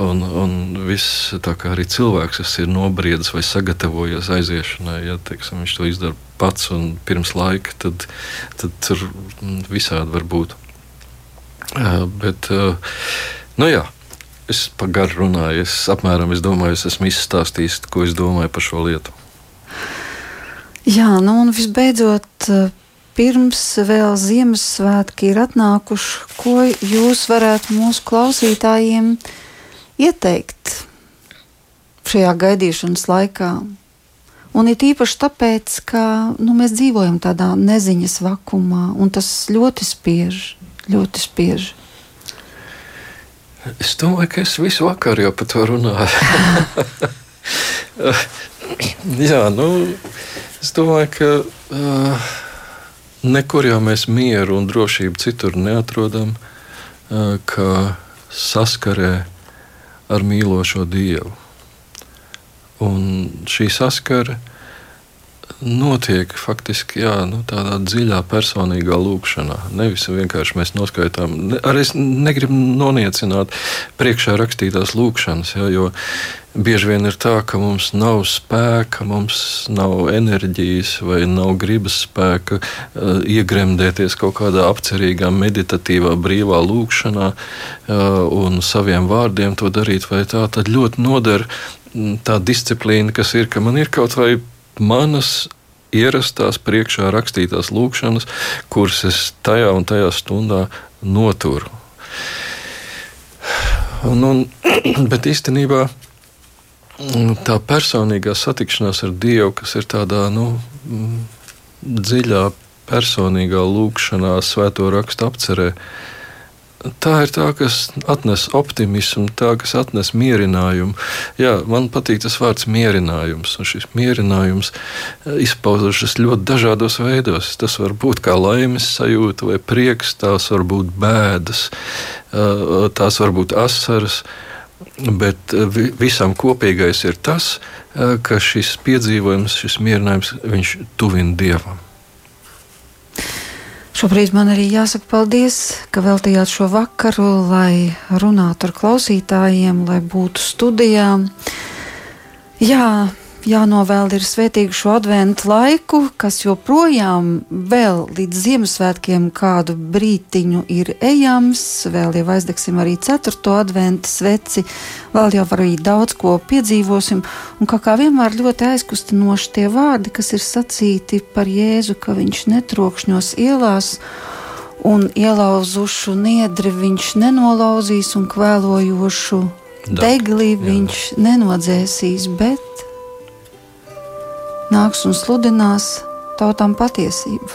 un, un viss tā kā arī cilvēks ir nobriedis vai sagatavojies aiziešanai. Ja teiksim, viņš to izdara pats un pirms laika, tad, tad tur visādi var būt. Bet, nu jā, es pagaru runāju, es apmēram es domāju, es esmu izstāstījis, ko es domāju par šo lietu. Jā, nu un visbeidzot pirms vēl Ziemassvētki ir atnākuši, ko jūs varētu mūsu klausītājiem ieteikt šajā gaidīšanas laikā? Un ir īpaši tāpēc, ka nu, mēs dzīvojam tādā neziņas vakumā, un tas ļoti spiež, ļoti spiež. Es domāju, ka es visu vakaru jau par to runāju. Jā, nu, es domāju, ka. Uh, Nekur jau mēs mieru un drošību citur neatrodam, kā saskarē ar mīlošo Dievu. Un šī saskara notiek faktiski jā, nu, tādā dziļā personīgā lūkšanā. Nevis vienkārši mēs noskaitām, ne, arī es negribu noniecināt priekšā rakstītās lūkšanas, jā, jo bieži vien ir tā, ka mums nav spēka, mums nav enerģijas vai nav gribas spēka uh, iegremdēties kaut kādā apcerīgā, meditatīvā, brīvā lūkšanā uh, un saviem vārdiem to darīt, vai tā tad ļoti noder tā disciplīna, kas ir, ka man ir kaut vai manas ierastās priekšā rakstītās lūkšanas, kuras es tajā un tajā stundā noturu. Un, un, bet īstenībā tā personīgā satikšanās ar Dievu, kas ir tādā nu, dziļā, personīgā lūkšanā, svēto rakstu apcerē, Tā ir tā, kas atnes optimismu, tā, kas atnes mierinājumu. Jā, man patīk tas vārds mierinājums. Un šis mierinājums eh, izpaužas ļoti dažādos veidos. Tas var būt kā laimes sajūta vai prieks, tās var būt bēdas, eh, tās var būt asaras. Bet eh, visam kopīgais ir tas, ka šis piedzīvojums, šis mierinājums, viņš tuvina dievam. Šobrīd man arī jāsaka paldies, ka veltījāt šo vakaru, lai runātu ar klausītājiem, lai būtu studijām. Jā, jānovēl ir svētīgu šo adventu laiku, kas joprojām vēl līdz Ziemassvētkiem kādu brītiņu ir ejams. Vēl jau aizdegsim arī 4. adventu sveci, vēl jau arī daudz ko piedzīvosim. Un kā, kā vienmēr ļoti aizkustinoši tie vārdi, kas ir sacīti par Jēzu, ka viņš netrokšņos ielās. Un ielauzušu niedri viņš nenolauzīs, un kvēlojošu degli viņš nenodzēsīs, bet nāks un sludinās tautām patiesību.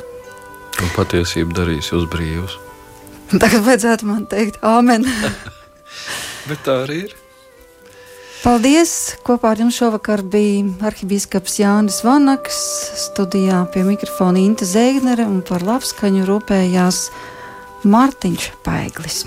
Un patiesība darīs jūs brīvus. Tagad vajadzētu man teikt, Āmen. Bet tā arī ir. Paldies! Kopā ar jums šovakar bija arhibīskaps Jānis Vanaks, studijā pie mikrofona Inte Zēgnere un par labskaņu rūpējās Mārtiņš Paiglis.